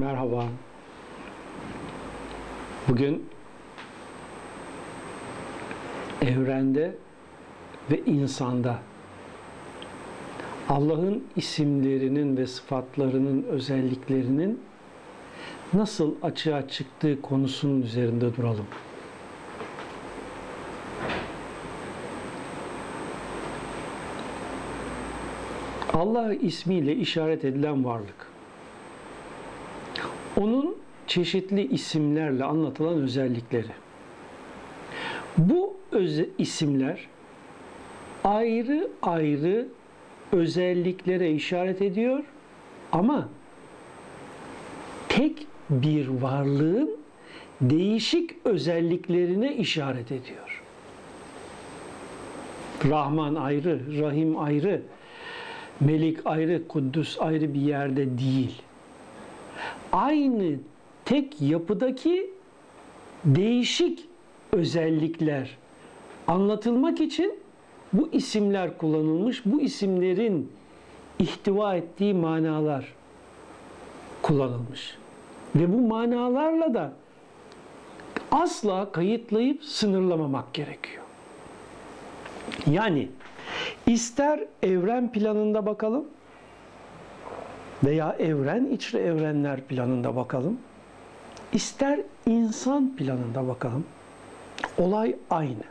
Merhaba. Bugün evrende ve insanda Allah'ın isimlerinin ve sıfatlarının özelliklerinin nasıl açığa çıktığı konusunun üzerinde duralım. Allah ismiyle işaret edilen varlık. Onun çeşitli isimlerle anlatılan özellikleri. Bu öze isimler ayrı ayrı özelliklere işaret ediyor ama tek bir varlığın değişik özelliklerine işaret ediyor. Rahman ayrı, Rahim ayrı, Melik ayrı, Kuddüs ayrı bir yerde değil. Aynı tek yapıdaki değişik özellikler anlatılmak için bu isimler kullanılmış. Bu isimlerin ihtiva ettiği manalar kullanılmış. Ve bu manalarla da asla kayıtlayıp sınırlamamak gerekiyor. Yani ister evren planında bakalım veya evren içre evrenler planında bakalım. ister insan planında bakalım. Olay aynı.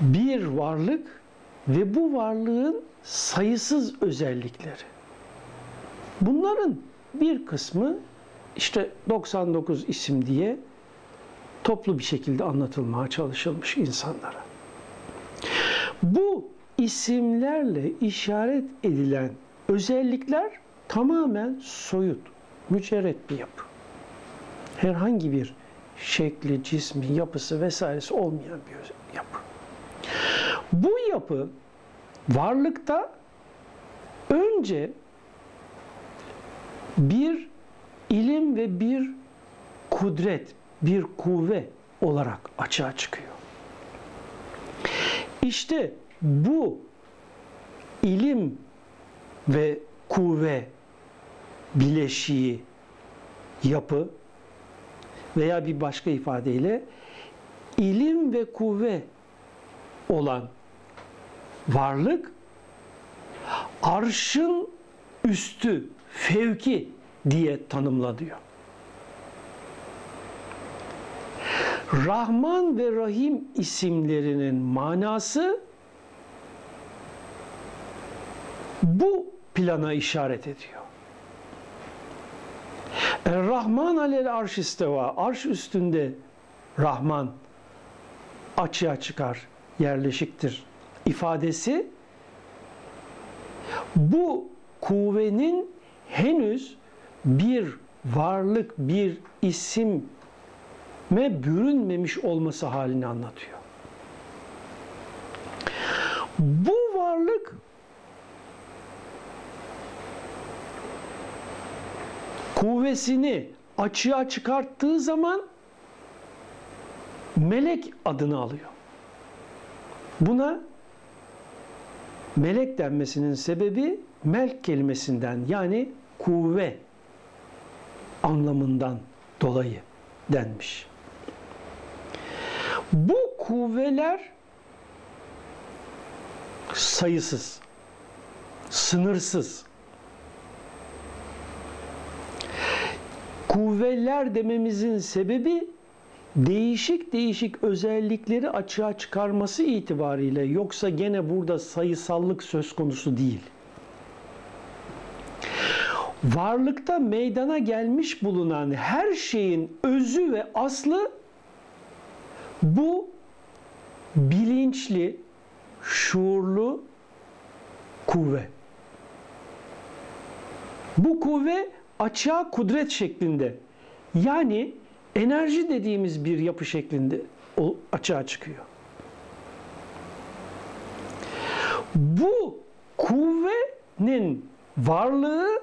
Bir varlık ve bu varlığın sayısız özellikleri. Bunların bir kısmı işte 99 isim diye toplu bir şekilde anlatılmaya çalışılmış insanlara. Bu isimlerle işaret edilen özellikler tamamen soyut, mücerret bir yapı. Herhangi bir şekli, cismi, yapısı vesairesi olmayan bir yapı. Bu yapı varlıkta önce bir ilim ve bir kudret, bir kuvve olarak açığa çıkıyor. İşte bu ilim ve kuvve bileşiği yapı veya bir başka ifadeyle ilim ve kuvve olan varlık arşın üstü, fevki diye tanımlanıyor. Rahman ve Rahim isimlerinin manası bu plana işaret ediyor. Rahman alel arş isteva. Arş üstünde Rahman açığa çıkar, yerleşiktir ifadesi bu kuvvenin henüz bir varlık, bir isime bürünmemiş olması halini anlatıyor. Bu varlık kuvvesini açığa çıkarttığı zaman melek adını alıyor. Buna melek denmesinin sebebi melk kelimesinden yani kuvve anlamından dolayı denmiş. Bu kuvveler sayısız, sınırsız. Kuvveler dememizin sebebi değişik değişik özellikleri açığa çıkarması itibariyle yoksa gene burada sayısallık söz konusu değil. Varlıkta meydana gelmiş bulunan her şeyin özü ve aslı bu bilinçli, şuurlu kuvve. Bu kuvve açığa kudret şeklinde yani enerji dediğimiz bir yapı şeklinde açığa çıkıyor. Bu kuvvenin varlığı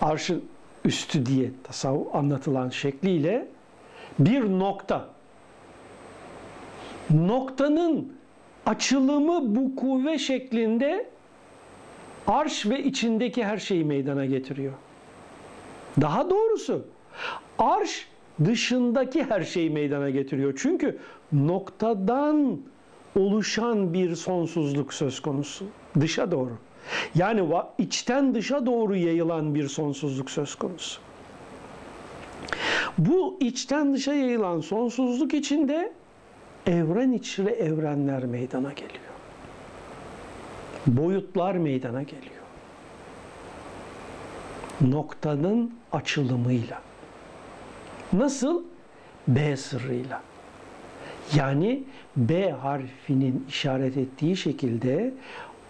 arşın üstü diye tasavvuf anlatılan şekliyle bir nokta. Noktanın açılımı bu kuvve şeklinde arş ve içindeki her şeyi meydana getiriyor. Daha doğrusu arş dışındaki her şeyi meydana getiriyor. Çünkü noktadan oluşan bir sonsuzluk söz konusu dışa doğru. Yani içten dışa doğru yayılan bir sonsuzluk söz konusu. Bu içten dışa yayılan sonsuzluk içinde evren içre evrenler meydana geliyor. Boyutlar meydana geliyor. Noktanın açılımıyla. Nasıl? B sırrıyla. Yani B harfinin işaret ettiği şekilde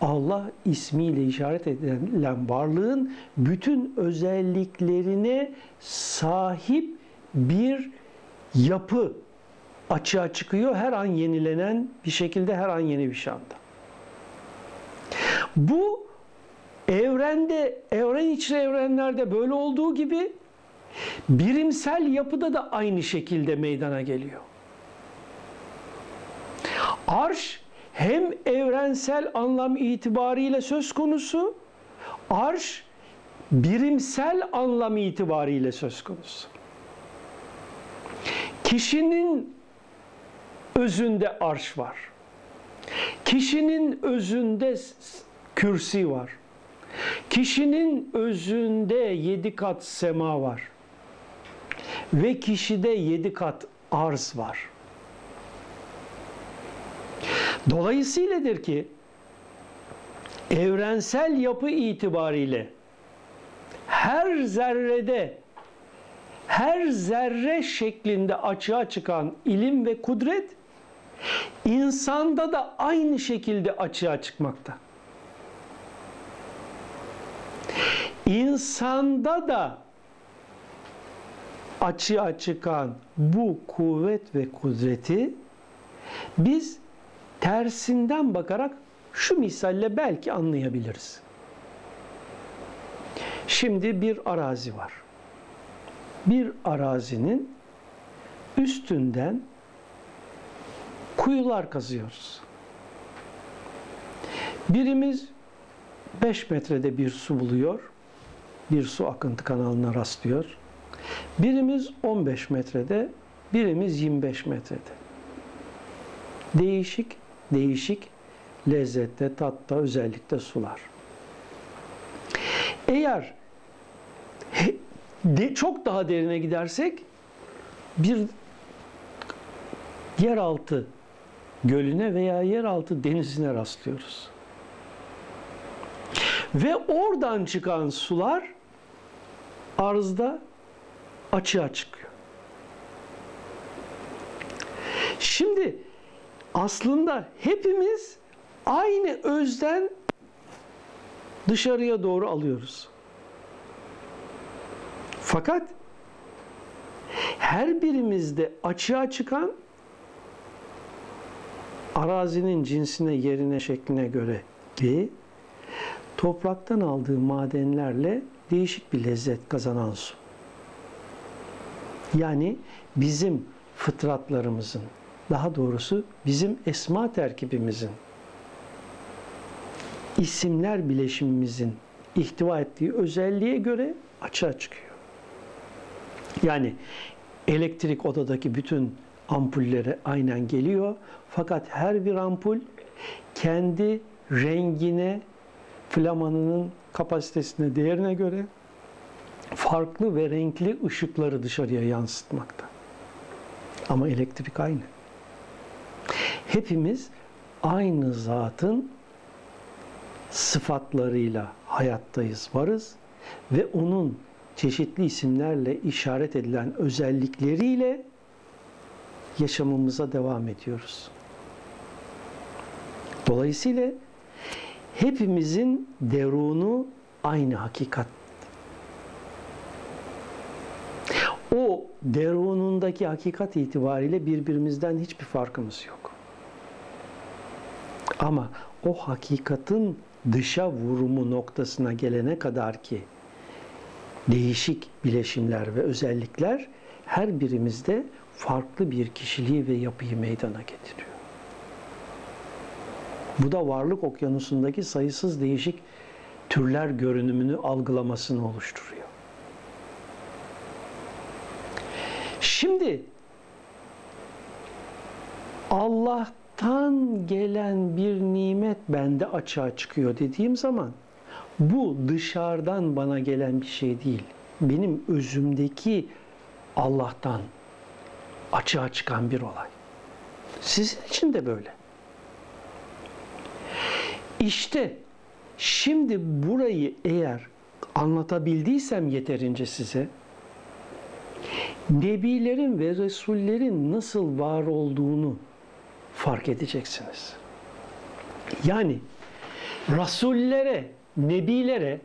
Allah ismiyle işaret edilen varlığın bütün özelliklerine sahip bir yapı açığa çıkıyor. Her an yenilenen bir şekilde her an yeni bir şey anda. Bu evrende, evren içre evrenlerde böyle olduğu gibi birimsel yapıda da aynı şekilde meydana geliyor. Arş hem evrensel anlam itibariyle söz konusu, arş birimsel anlam itibariyle söz konusu. Kişinin özünde arş var. Kişinin özünde kürsi var. Kişinin özünde yedi kat sema var. Ve kişide yedi kat arz var. Dolayısıyladır ki evrensel yapı itibariyle her zerrede her zerre şeklinde açığa çıkan ilim ve kudret insanda da aynı şekilde açığa çıkmakta. İnsanda da açığa çıkan bu kuvvet ve kudreti biz tersinden bakarak şu misalle belki anlayabiliriz. Şimdi bir arazi var. Bir arazinin üstünden kuyular kazıyoruz. Birimiz 5 metrede bir su buluyor. Bir su akıntı kanalına rastlıyor. Birimiz 15 metrede, birimiz 25 metrede. Değişik değişik lezzette, tatta, özellikle sular. Eğer de, çok daha derine gidersek bir yeraltı gölüne veya yeraltı denizine rastlıyoruz. Ve oradan çıkan sular arzda açığa çıkıyor. Şimdi aslında hepimiz aynı özden dışarıya doğru alıyoruz. Fakat her birimizde açığa çıkan arazinin cinsine, yerine, şekline göre ki topraktan aldığı madenlerle değişik bir lezzet kazanan su. Yani bizim fıtratlarımızın, daha doğrusu bizim esma terkibimizin, isimler bileşimimizin ihtiva ettiği özelliğe göre açığa çıkıyor. Yani elektrik odadaki bütün ampullere aynen geliyor. Fakat her bir ampul kendi rengine, flamanının kapasitesine, değerine göre farklı ve renkli ışıkları dışarıya yansıtmakta. Ama elektrik aynı. Hepimiz aynı zatın sıfatlarıyla hayattayız, varız ve onun çeşitli isimlerle işaret edilen özellikleriyle yaşamımıza devam ediyoruz. Dolayısıyla hepimizin derunu aynı hakikat. O derunundaki hakikat itibariyle birbirimizden hiçbir farkımız yok. Ama o hakikatin dışa vurumu noktasına gelene kadar ki değişik bileşimler ve özellikler her birimizde farklı bir kişiliği ve yapıyı meydana getiriyor. Bu da varlık okyanusundaki sayısız değişik türler görünümünü algılamasını oluşturuyor. Şimdi Allah'tan gelen bir nimet bende açığa çıkıyor dediğim zaman bu dışarıdan bana gelen bir şey değil. Benim özümdeki Allah'tan açığa çıkan bir olay. Sizin için de böyle. İşte şimdi burayı eğer anlatabildiysem yeterince size nebilerin ve resullerin nasıl var olduğunu fark edeceksiniz. Yani rasullere, nebilere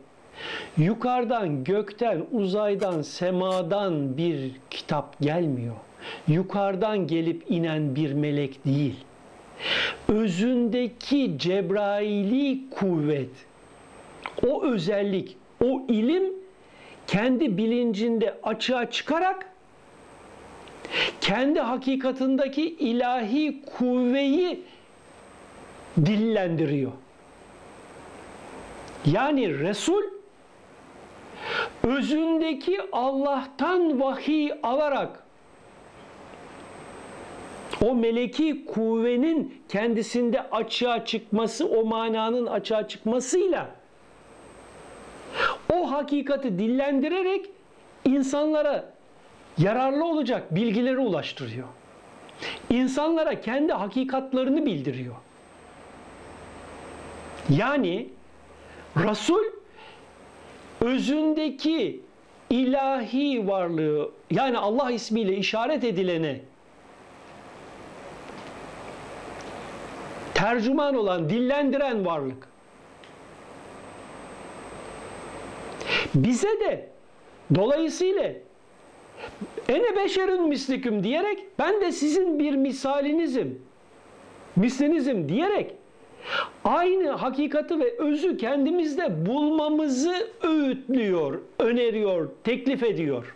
yukarıdan, gökten, uzaydan, semadan bir kitap gelmiyor. Yukarıdan gelip inen bir melek değil. Özündeki Cebraili kuvvet, o özellik, o ilim kendi bilincinde açığa çıkarak kendi hakikatındaki ilahi kuvveyi dillendiriyor. Yani Resul özündeki Allah'tan vahiy alarak o meleki kuvvenin kendisinde açığa çıkması, o mananın açığa çıkmasıyla o hakikati dillendirerek insanlara yararlı olacak bilgileri ulaştırıyor. İnsanlara kendi hakikatlarını bildiriyor. Yani Resul özündeki ilahi varlığı yani Allah ismiyle işaret edilene tercüman olan, dillendiren varlık. Bize de dolayısıyla ene beşerün misliküm diyerek ben de sizin bir misalinizim, mislinizim diyerek aynı hakikati ve özü kendimizde bulmamızı öğütlüyor, öneriyor, teklif ediyor.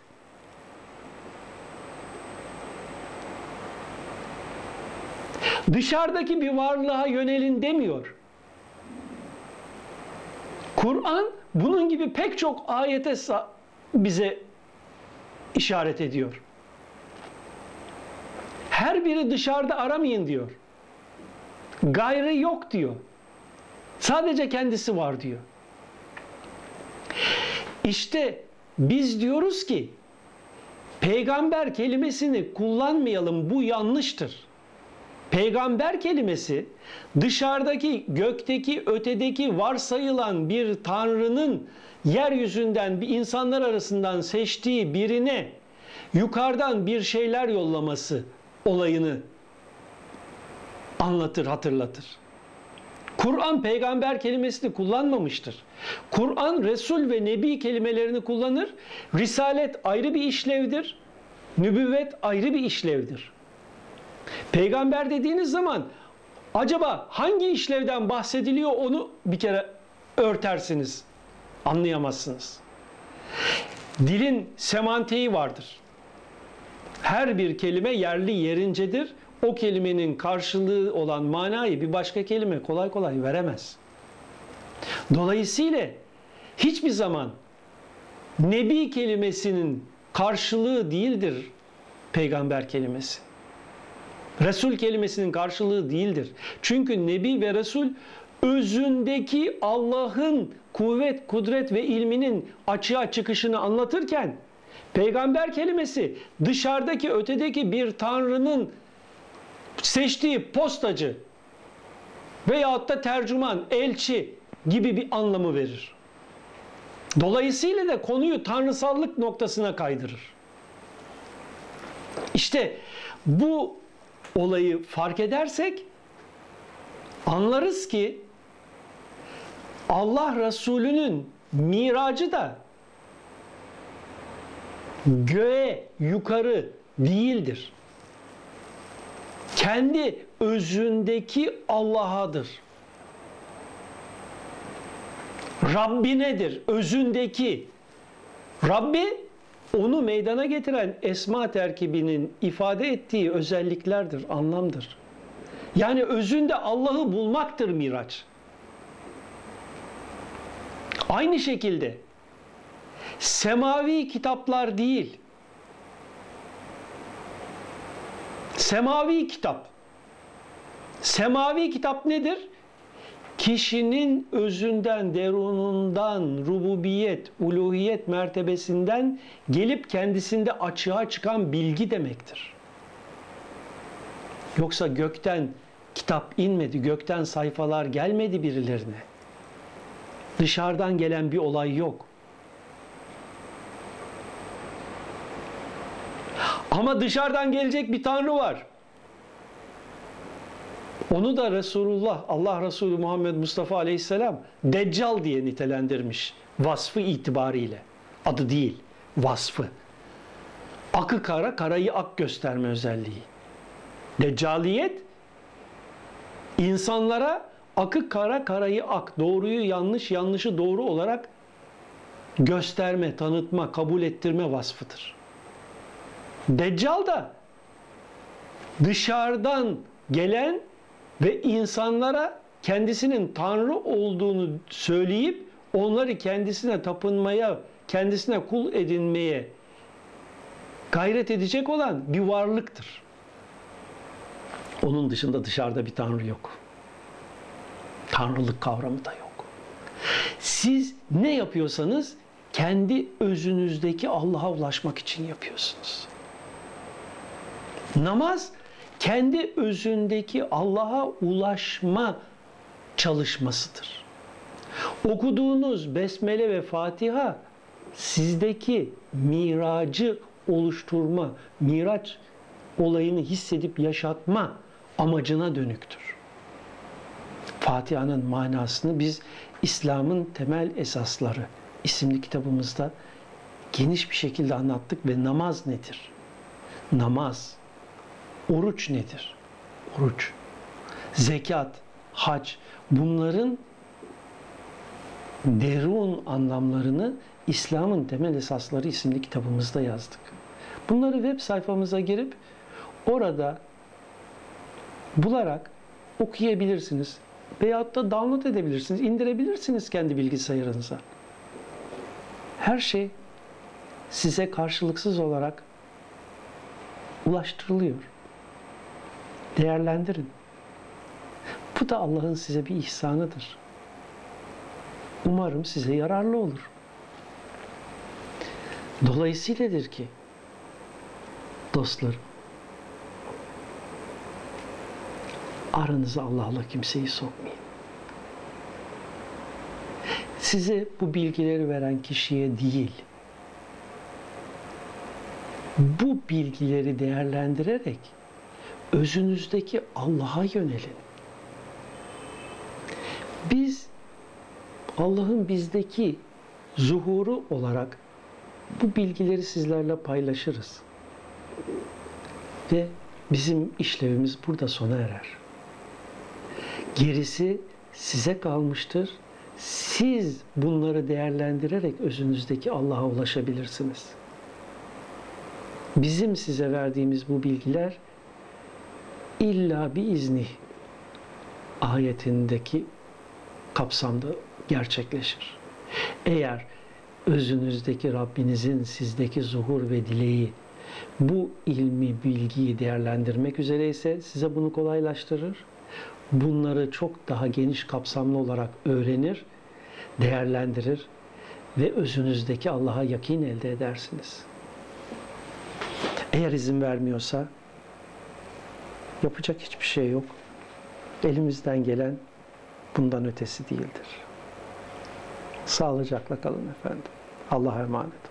Dışarıdaki bir varlığa yönelin demiyor. Kur'an bunun gibi pek çok ayete bize işaret ediyor. Her biri dışarıda aramayın diyor. Gayrı yok diyor. Sadece kendisi var diyor. İşte biz diyoruz ki peygamber kelimesini kullanmayalım bu yanlıştır. Peygamber kelimesi dışarıdaki, gökteki, ötedeki varsayılan bir tanrının yeryüzünden bir insanlar arasından seçtiği birine yukarıdan bir şeyler yollaması olayını anlatır, hatırlatır. Kur'an peygamber kelimesini kullanmamıştır. Kur'an Resul ve Nebi kelimelerini kullanır. Risalet ayrı bir işlevdir. Nübüvvet ayrı bir işlevdir. Peygamber dediğiniz zaman acaba hangi işlevden bahsediliyor onu bir kere örtersiniz. Anlayamazsınız. Dilin semantiği vardır. Her bir kelime yerli yerincedir. O kelimenin karşılığı olan manayı bir başka kelime kolay kolay veremez. Dolayısıyla hiçbir zaman nebi kelimesinin karşılığı değildir peygamber kelimesi. Resul kelimesinin karşılığı değildir. Çünkü Nebi ve Resul özündeki Allah'ın kuvvet, kudret ve ilminin açığa çıkışını anlatırken peygamber kelimesi dışarıdaki ötedeki bir tanrının seçtiği postacı veyahut da tercüman, elçi gibi bir anlamı verir. Dolayısıyla da konuyu tanrısallık noktasına kaydırır. İşte bu olayı fark edersek anlarız ki Allah Resulü'nün miracı da göğe yukarı değildir. Kendi özündeki Allah'adır. Rabbi nedir? Özündeki. Rabbi onu meydana getiren esma terkibinin ifade ettiği özelliklerdir, anlamdır. Yani özünde Allah'ı bulmaktır miraç. Aynı şekilde semavi kitaplar değil, semavi kitap. Semavi kitap nedir? Kişinin özünden, derunundan, rububiyet, uluhiyet mertebesinden gelip kendisinde açığa çıkan bilgi demektir. Yoksa gökten kitap inmedi, gökten sayfalar gelmedi birilerine. Dışarıdan gelen bir olay yok. Ama dışarıdan gelecek bir tanrı var. Onu da Resulullah, Allah Resulü Muhammed Mustafa Aleyhisselam Deccal diye nitelendirmiş vasfı itibariyle. Adı değil, vasfı. Akı kara, karayı ak gösterme özelliği. Deccaliyet insanlara akı kara, karayı ak, doğruyu yanlış, yanlışı doğru olarak gösterme, tanıtma, kabul ettirme vasfıdır. Deccal da dışarıdan gelen ve insanlara kendisinin Tanrı olduğunu söyleyip onları kendisine tapınmaya, kendisine kul edinmeye gayret edecek olan bir varlıktır. Onun dışında dışarıda bir Tanrı yok. Tanrılık kavramı da yok. Siz ne yapıyorsanız kendi özünüzdeki Allah'a ulaşmak için yapıyorsunuz. Namaz kendi özündeki Allah'a ulaşma çalışmasıdır. Okuduğunuz Besmele ve Fatiha sizdeki miracı oluşturma, miraç olayını hissedip yaşatma amacına dönüktür. Fatiha'nın manasını biz İslam'ın temel esasları isimli kitabımızda geniş bir şekilde anlattık ve namaz nedir? Namaz, oruç nedir? Oruç, zekat, hac bunların derun anlamlarını İslam'ın temel esasları isimli kitabımızda yazdık. Bunları web sayfamıza girip orada bularak okuyabilirsiniz. Veyahut da download edebilirsiniz, indirebilirsiniz kendi bilgisayarınıza. Her şey size karşılıksız olarak ulaştırılıyor. Değerlendirin. Bu da Allah'ın size bir ihsanıdır. Umarım size yararlı olur. Dolayısıyladır ki dostlarım aranıza Allah'la kimseyi sokmayın. Size bu bilgileri veren kişiye değil, bu bilgileri değerlendirerek özünüzdeki Allah'a yönelin. Biz Allah'ın bizdeki zuhuru olarak bu bilgileri sizlerle paylaşırız. Ve bizim işlevimiz burada sona erer. Gerisi size kalmıştır. Siz bunları değerlendirerek özünüzdeki Allah'a ulaşabilirsiniz. Bizim size verdiğimiz bu bilgiler illa bir izni ayetindeki kapsamda gerçekleşir. Eğer özünüzdeki Rabbinizin sizdeki zuhur ve dileği bu ilmi, bilgiyi değerlendirmek üzere ise size bunu kolaylaştırır. Bunları çok daha geniş kapsamlı olarak öğrenir, değerlendirir ve özünüzdeki Allah'a yakin elde edersiniz. Eğer izin vermiyorsa yapacak hiçbir şey yok. Elimizden gelen bundan ötesi değildir. Sağlıcakla kalın efendim. Allah'a emanet.